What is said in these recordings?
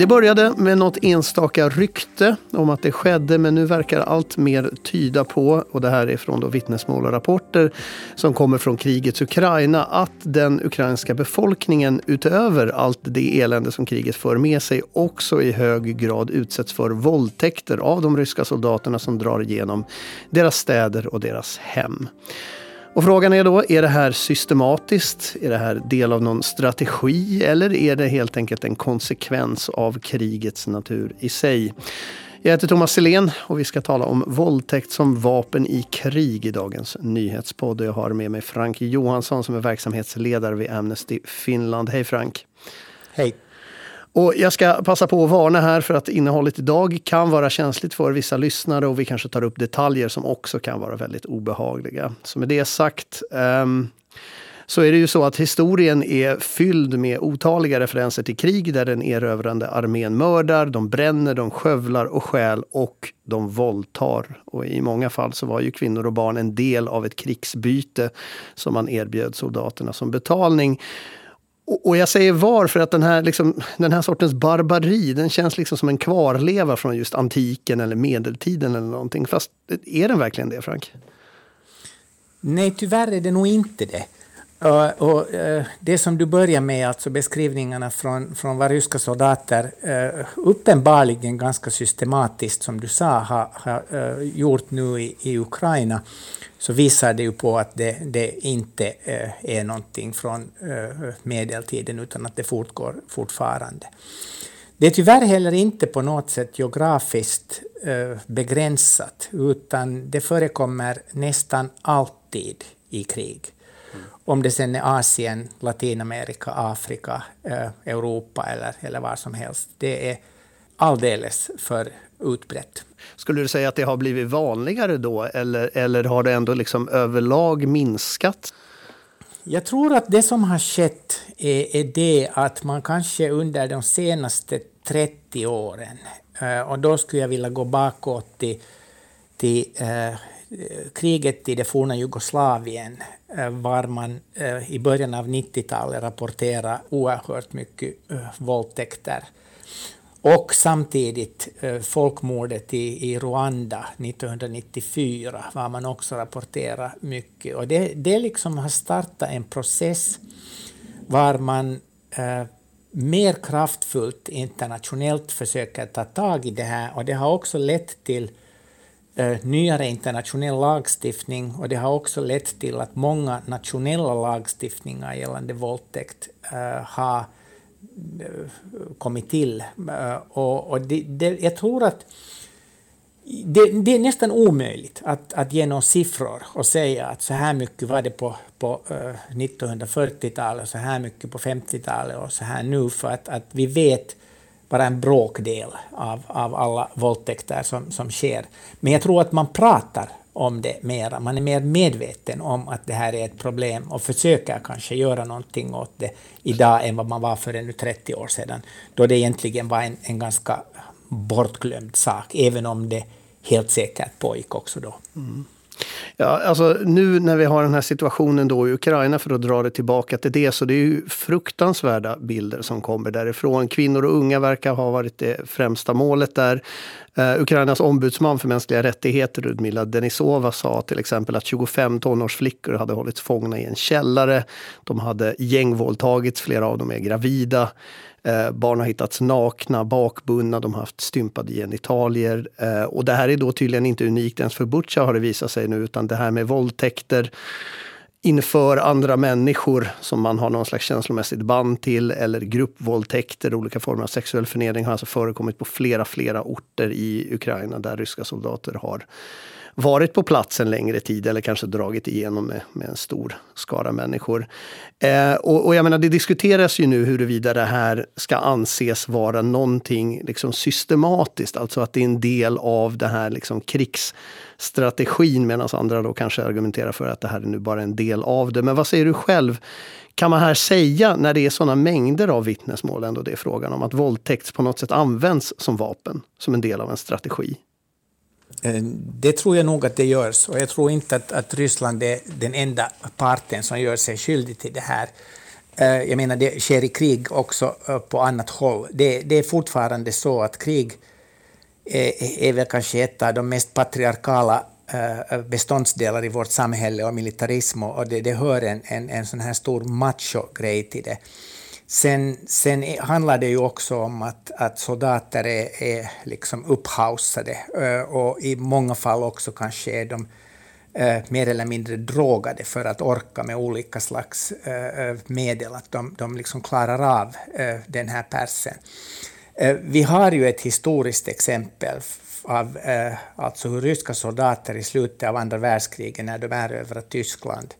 Det började med något enstaka rykte om att det skedde men nu verkar allt mer tyda på, och det här är från då vittnesmål och rapporter som kommer från krigets Ukraina, att den ukrainska befolkningen utöver allt det elände som kriget för med sig också i hög grad utsätts för våldtäkter av de ryska soldaterna som drar igenom deras städer och deras hem. Och frågan är då, är det här systematiskt? Är det här del av någon strategi? Eller är det helt enkelt en konsekvens av krigets natur i sig? Jag heter Thomas Selén och vi ska tala om våldtäkt som vapen i krig i dagens nyhetspodd. Jag har med mig Frank Johansson som är verksamhetsledare vid Amnesty Finland. Hej Frank! Hej! Och jag ska passa på att varna här för att innehållet idag kan vara känsligt för vissa lyssnare och vi kanske tar upp detaljer som också kan vara väldigt obehagliga. Så med det sagt um, så är det ju så att historien är fylld med otaliga referenser till krig där den erövrande armén mördar, de bränner, de skövlar och stjäl och de våldtar. Och i många fall så var ju kvinnor och barn en del av ett krigsbyte som man erbjöd soldaterna som betalning. Och jag säger var för att den här, liksom, den här sortens barbari, den känns liksom som en kvarleva från just antiken eller medeltiden eller någonting. Fast är den verkligen det, Frank? Nej, tyvärr är det nog inte det. Eh, och, och, det som du börjar med, alltså beskrivningarna från, från vad ryska soldater eh, uppenbarligen ganska systematiskt, som du sa, har, har gjort nu i, i Ukraina, så visar det ju på att det, det inte är någonting från medeltiden, utan att det fortgår fortfarande. Det är tyvärr heller inte på något sätt geografiskt begränsat, utan det förekommer nästan alltid i krig. Om det sen är Asien, Latinamerika, Afrika, eh, Europa eller, eller var som helst. Det är alldeles för utbrett. Skulle du säga att det har blivit vanligare då eller, eller har det ändå liksom överlag minskat? Jag tror att det som har skett är, är det att man kanske under de senaste 30 åren, eh, och då skulle jag vilja gå bakåt till, till eh, Eh, kriget i det forna Jugoslavien eh, var man eh, i början av 90-talet rapporterade oerhört mycket våldtäkter. Och samtidigt folkmordet i, i Rwanda 1994 var man också rapporterade mycket. Och det, det liksom har startat en process var man eh, mer kraftfullt internationellt försöker ta tag i det här och det har också lett till Eh, nyare internationell lagstiftning och det har också lett till att många nationella lagstiftningar gällande våldtäkt uh, har eh, kommit till. Uh, och, och det, det, jag tror att det, det, är nästan omöjligt att, att ge några siffror och säga att så här mycket var det på, på 1940-talet, så här mycket på 50-talet och så här nu, för att, att vi vet bara en bråkdel av, av alla våldtäkter som, som sker. Men jag tror att man pratar om det mera. Man är mer medveten om att det här är ett problem och försöker kanske göra någonting åt det idag än vad man var för ännu 30 år sedan, då det egentligen var en, en ganska bortglömd sak, även om det helt säkert pågick också då. Mm. Ja, alltså nu när vi har den här situationen då i Ukraina, för att dra det tillbaka till det, så det är ju fruktansvärda bilder som kommer därifrån. Kvinnor och unga verkar ha varit det främsta målet där. Uh, Ukrainas ombudsman för mänskliga rättigheter, Ludmila Denisova, sa till exempel att 25 tonårsflickor hade hållits fångna i en källare. De hade gängvåldtagits, flera av dem är gravida. Eh, barn har hittats nakna, bakbundna, de har haft stympade genitalier. Eh, och det här är då tydligen inte unikt ens för Butja har det visat sig nu, utan det här med våldtäkter inför andra människor som man har någon slags känslomässigt band till eller gruppvåldtäkter, olika former av sexuell förnedring har alltså förekommit på flera, flera orter i Ukraina där ryska soldater har varit på plats en längre tid eller kanske dragit igenom med, med en stor skara människor. Eh, och, och, jag menar, det diskuteras ju nu huruvida det här ska anses vara någonting liksom systematiskt, alltså att det är en del av det här liksom krigsstrategin medan andra då kanske argumenterar för att det här är nu bara en del av det. Men vad säger du själv? Kan man här säga, när det är sådana mängder av vittnesmål, ändå det är frågan om att våldtäkt på något sätt används som vapen, som en del av en strategi? Eh, det tror jag nog att det görs, och jag tror inte att, att Ryssland är den enda parten som gör sig skyldig till det här. Eh, jag menar, det sker i krig också eh, på annat håll. Det, det är fortfarande så att krig är, är väl kanske ett av de mest patriarkala beståndsdelar i vårt samhälle och militarism och det, det hör en, en, en sån här stor macho-grej till det. Sen, sen handlar det ju också om att, att soldater är, är liksom upphausade eh, och i många fall också kanske är de eh, mer eller mindre drogade för att orka med olika slags eh, medel, att de, de liksom klarar av den här persen. Vi har ju ett historiskt exempel av alltså hur ryska soldater i slutet av andra världskriget, när de erövrade Tyskland,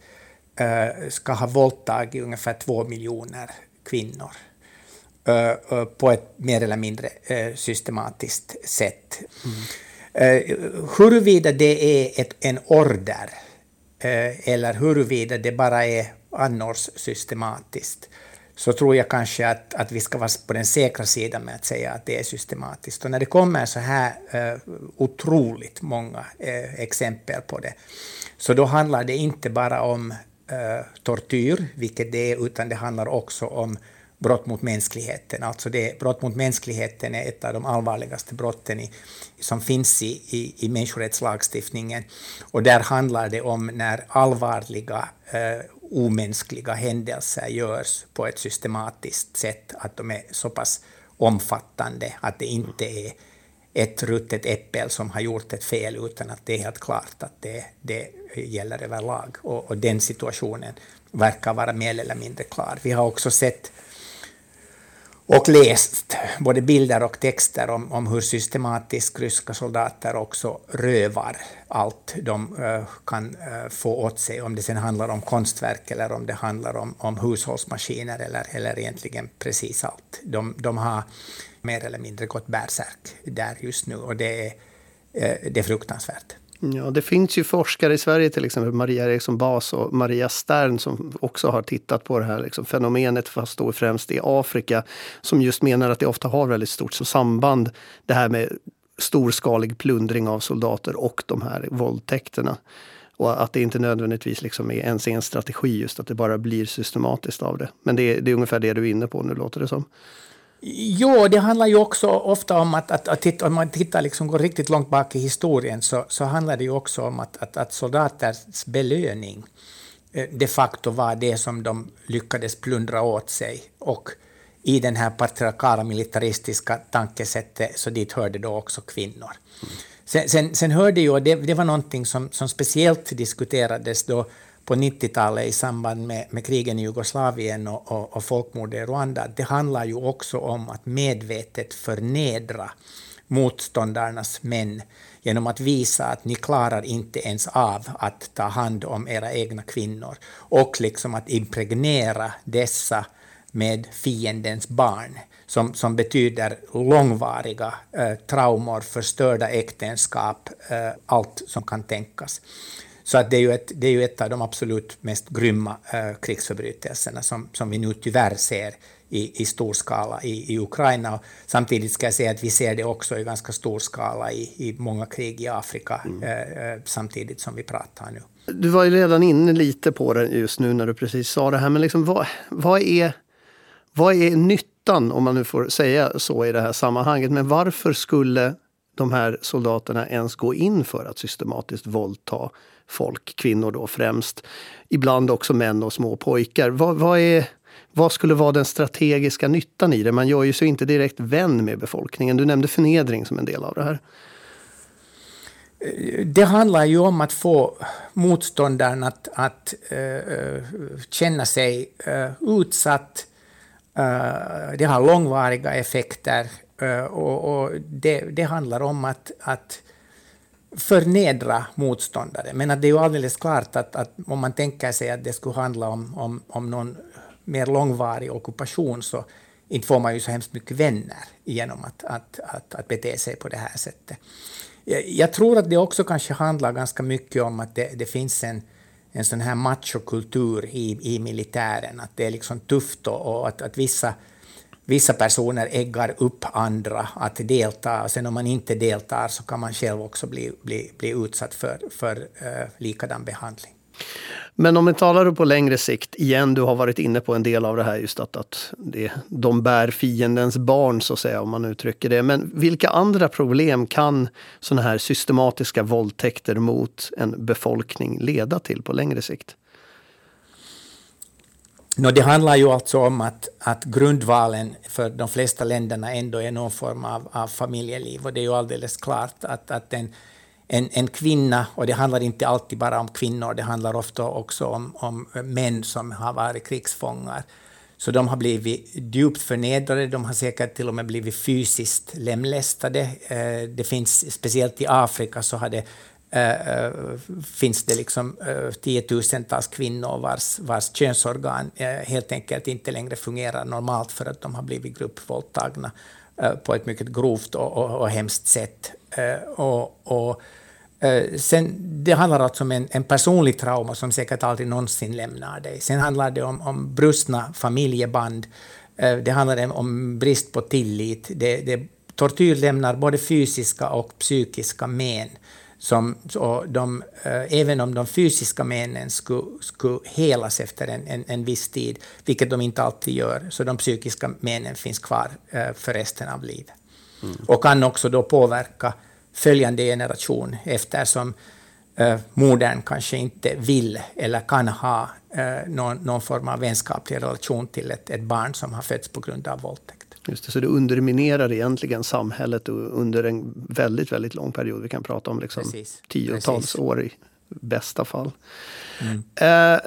ska ha våldtagit ungefär två miljoner kvinnor på ett mer eller mindre systematiskt sätt. Mm. Huruvida det är ett, en order eller huruvida det bara är annars systematiskt, så tror jag kanske att, att vi ska vara på den säkra sidan med att säga att det är systematiskt. Och när det kommer så här eh, otroligt många eh, exempel på det, så då handlar det inte bara om Eh, tortyr, vilket det är, utan det handlar också om brott mot mänskligheten. Alltså det, brott mot mänskligheten är ett av de allvarligaste brotten i, som finns i, i, i människorättslagstiftningen. Och där handlar det om när allvarliga eh, omänskliga händelser görs på ett systematiskt sätt, att de är så pass omfattande att det inte är ett ruttet äppel som har gjort ett fel, utan att det är helt klart att det, det gäller överlag. Och, och den situationen verkar vara mer eller mindre klar. Vi har också sett och läst både bilder och texter om, om hur systematiskt ryska soldater också rövar allt de uh, kan uh, få åt sig, om det sen handlar om konstverk eller om det handlar om, om hushållsmaskiner eller, eller egentligen precis allt. De, de har mer eller mindre gått bärsärk där just nu och det är, uh, det är fruktansvärt. Ja, det finns ju forskare i Sverige, till exempel Maria Eriksson Bas och Maria Stern som också har tittat på det här liksom, fenomenet, fast då främst i Afrika, som just menar att det ofta har väldigt stort samband, det här med storskalig plundring av soldater och de här våldtäkterna. Och att det inte nödvändigtvis liksom är ens en strategi, just att det bara blir systematiskt av det. Men det är, det är ungefär det du är inne på nu, låter det som. Jo, det handlar ju också ofta om att, att, att titta, om man tittar liksom, går riktigt långt bak i historien så, så handlar det ju också om att, att, att soldaters belöning eh, de facto var det som de lyckades plundra åt sig. Och i den här patriarkala militaristiska tankesättet så dit hörde då också kvinnor. Sen, sen, sen hörde ju, det, det var någonting som, som speciellt diskuterades då på 90-talet i samband med, med krigen i Jugoslavien och, och, och folkmordet i Rwanda, det handlar ju också om att medvetet förnedra motståndarnas män genom att visa att ni klarar inte ens av att ta hand om era egna kvinnor och liksom att impregnera dessa med fiendens barn, som, som betyder långvariga eh, traumor, förstörda äktenskap, eh, allt som kan tänkas. Så att det, är ju ett, det är ju ett av de absolut mest grymma äh, krigsförbrytelserna som, som vi nu tyvärr ser i, i stor skala i, i Ukraina. Och samtidigt ska jag säga att vi ser det också i ganska stor skala i, i många krig i Afrika mm. äh, samtidigt som vi pratar nu. Du var ju redan inne lite på det just nu när du precis sa det här, men liksom, vad, vad, är, vad är nyttan, om man nu får säga så i det här sammanhanget, men varför skulle de här soldaterna ens gå in för att systematiskt våldta folk, kvinnor då främst. Ibland också män och små pojkar. Vad, vad, är, vad skulle vara den strategiska nyttan i det? Man gör ju sig inte direkt vän med befolkningen. Du nämnde förnedring som en del av det här. Det handlar ju om att få motståndaren att, att uh, känna sig uh, utsatt. Uh, det har långvariga effekter Eh, och, och det, det, handlar om att, att förnedra motståndare. Men att det är ju alldeles klart att, att om man tänker sig att det skulle handla om, om, om någon mer långvarig ockupation så inte får man ju så hemskt mycket vänner genom att, att, att, att bete sig på det här sättet. Jag, jag tror att det också kanske handlar ganska mycket om att det, det finns en, en sån här machokultur i, i militären, att det är liksom tufft och, och att, att vissa vissa personer äggar upp andra att delta och sen om man inte deltar så kan man själv också bli, bli, bli utsatt för, för uh, likadan behandling. Men om vi talar på längre sikt, igen, du har varit inne på en del av det här just att, att det, de bär fiendens barn så att säga, om man uttrycker det. Men vilka andra problem kan sådana här systematiska våldtäkter mot en befolkning leda till på längre sikt? No, det handlar ju alltså om att, att grundvalen för de flesta länderna ändå är någon form av, av familjeliv. Och det är ju alldeles klart att, att en, en, en kvinna, och det handlar inte alltid bara om kvinnor, det handlar ofta också om, om män som har varit krigsfångar. Så de har blivit djupt förnedrade, de har säkert till och med blivit fysiskt lemlästade. Eh, det finns, speciellt i Afrika så har det äh, finns det liksom äh, tiotusentals kvinnor vars, vars könsorgan äh, helt enkelt inte längre fungerar normalt för att de har blivit gruppvåldtagna äh, på ett mycket grovt och, och, och hemskt sätt. och, och Sen, det handlar alltså om en, en, personlig trauma som säkert aldrig någonsin lämnar dig. Sen handlar det om, om brustna familjeband. Det handlar om brist på tillit. Det, det, tortyr lämnar både fysiska och psykiska men som, så de, äh, även om de fysiska männen skulle, skulle helas efter en, en, en viss tid, vilket de inte alltid gör, så de psykiska männen finns kvar äh, för resten av livet. Mm. Och kan också då påverka följande generation eftersom äh, modern kanske inte vill eller kan ha äh, någon, någon form av vänskaplig relation till ett, ett barn som har fötts på grund av våldtäkt. Just det, så det underminerar egentligen samhället under en väldigt, väldigt lång period. Vi kan prata om liksom tiotals Precis. år i bästa fall. Mm. Eh,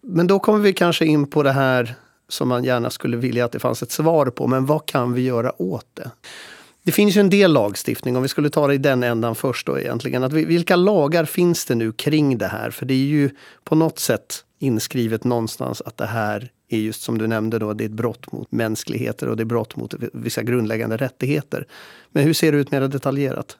men då kommer vi kanske in på det här som man gärna skulle vilja att det fanns ett svar på. Men vad kan vi göra åt det? Det finns ju en del lagstiftning, om vi skulle ta det i den ändan först då egentligen. Att vilka lagar finns det nu kring det här? För det är ju på något sätt inskrivet någonstans att det här är just som du nämnde då, det är ett brott mot mänskligheter och det är brott mot vissa grundläggande rättigheter. Men hur ser det ut mer detaljerat?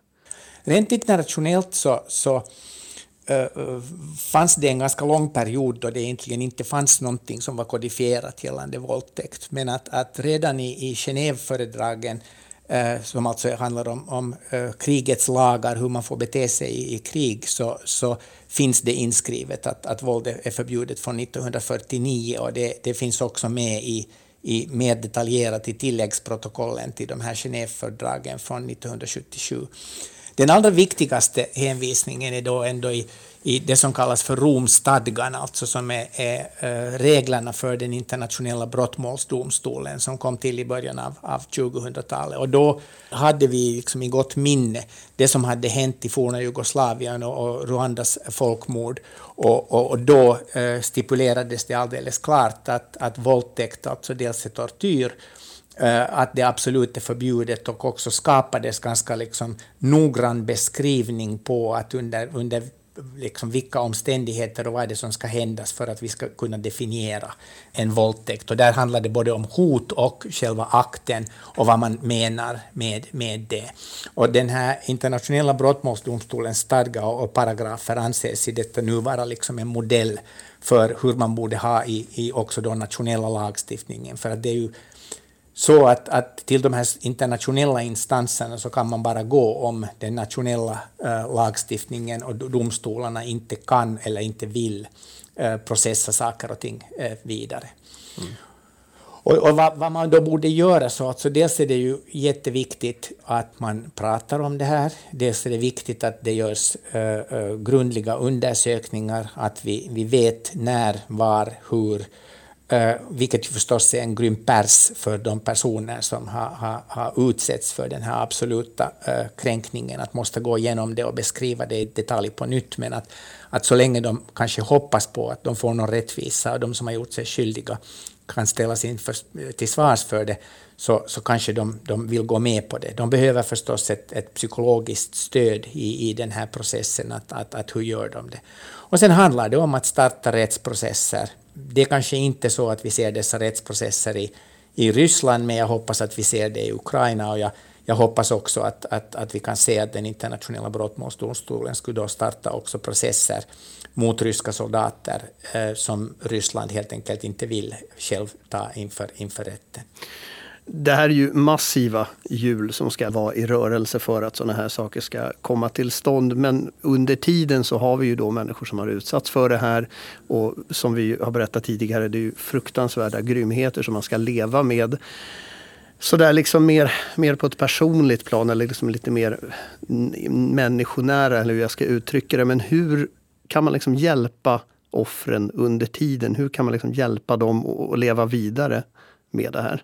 Rent internationellt så, så uh, fanns det en ganska lång period då det egentligen inte fanns någonting som var kodifierat gällande våldtäkt. Men att, att redan i, i Genèveföredragen Eh, som alltså handlar om, om eh, krigets lagar, hur man får bete sig i, i krig, så, så, finns det inskrivet att, att våld är förbjudet från 1949 och det, det finns också med i, i mer detaljerat i tilläggsprotokollen till de här Genèvefördragen från 1977. Den allra viktigaste hänvisningen är då ändå i, i det som kallas för Romstadgan, alltså som är, är, eh, reglerna för den internationella brottmålsdomstolen som kom till i början av, av 2000-talet. Och då hade vi liksom i gott minne det som hade hänt i forna Jugoslavien och, och Rwandas folkmord. Och, och, och då eh, stipulerades det alldeles klart att, att våldtäkt, alltså dels är tortyr, eh, att det absolut är förbjudet och också skapades ganska liksom noggrann beskrivning på att under, under liksom vilka omständigheter och vad är det som ska hända för att vi ska kunna definiera en våldtäkt. Och där handlar det både om hot och själva akten och vad man menar med, med det. Och den här internationella brottmålsdomstolens stadga och paragrafer anses i detta nu vara liksom en modell för hur man borde ha i, i också då nationella lagstiftningen. För att det är ju så att, att till de här internationella instanserna så kan man bara gå om den nationella äh, lagstiftningen och domstolarna inte kan eller inte vill äh, processa saker och ting äh, vidare. Mm. Och, och vad, vad, man då borde göra så, alltså dels är det ju jätteviktigt att man pratar om det här. Dels är det viktigt att det görs grundliga undersökningar, att vi, vi vet när, var, hur Eh, vilket ju förstås är en grym pers för de personer som har, har, har utsätts för den här absoluta uh, kränkningen, att måste gå igenom det och beskriva det i detalj på nytt, men att, att så länge de kanske hoppas på att de får någon rättvisa och de som har gjort sig skyldiga kan ställas inför, till svars för det, så, så kanske de, de vill gå med på det. De behöver förstås ett, ett psykologiskt stöd i, i den här processen, att, att, att hur gör de det? Och sen handlar det om att starta rättsprocesser det är kanske inte så att vi ser dessa rättsprocesser i, i Ryssland, men jag hoppas att vi ser det i Ukraina och jag, jag hoppas också att, att, att vi kan se att den internationella brottmålsdomstolen skulle då starta också processer mot ryska soldater eh, som Ryssland helt enkelt inte vill själv ta inför, inför rätten det här är ju massiva hjul som ska vara i rörelse för att sådana här saker ska komma till stånd. Men under tiden så har vi ju då människor som har utsatts för det här. Och som vi har berättat tidigare, det är ju fruktansvärda grymheter som man ska leva med. Så där liksom mer, mer på ett personligt plan eller liksom lite mer människonära eller hur jag ska uttrycka det. Men hur kan man liksom hjälpa offren under tiden? Hur kan man liksom hjälpa dem att leva vidare med det här?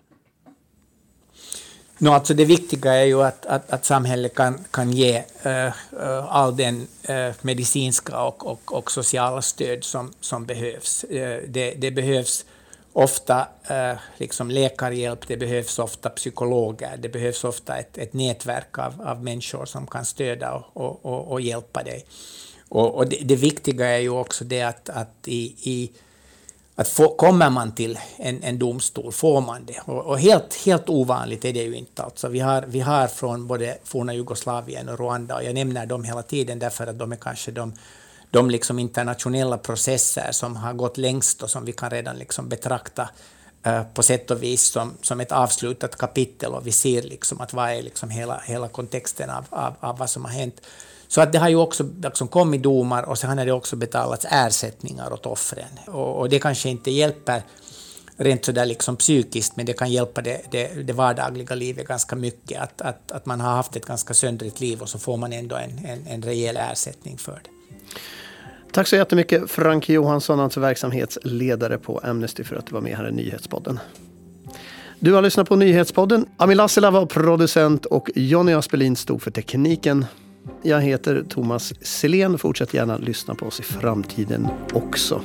No, alltså det viktiga är ju att, att, att samhället kan, kan ge uh, all den uh, medicinska och, och, och, sociala stöd som, som behövs. Uh, det, det, behövs ofta liksom läkarhjälp, det behövs ofta psykologer, det behövs ofta ett, ett nätverk av, av människor som kan stödja och, och, och hjälpa dig. Och, och det, det, viktiga är ju också det att, att i, i att få, kommer man till en, en domstol får man det. Och, och, helt, helt ovanligt är det ju inte. Alltså vi, har, vi har från både forna Jugoslavien och Rwanda, och jag nämner dem hela tiden därför att de är kanske de, de liksom internationella processer som har gått längst och som vi kan redan liksom betrakta eh, på sätt och vis som, som ett avslutat kapitel och vi ser liksom att vad är liksom hela, hela kontexten av, av, av vad som har hänt. Så att det har ju också liksom kommit domar och sen har det också betalats ersättningar åt offren. Och, och det kanske inte hjälper rent sådär liksom psykiskt, men det kan hjälpa det, det, det vardagliga livet ganska mycket. Att, att, att man har haft ett ganska söndrigt liv och så får man ändå en, en, en rejäl ersättning för det. Tack så jättemycket Frank Johansson, alltså verksamhetsledare på Amnesty för att du var med här i Nyhetspodden. Du har lyssnat på Nyhetspodden. Ami Lassila var producent och Jonny Aspelin stod för tekniken. Jag heter Thomas Selén. Fortsätt gärna lyssna på oss i framtiden också.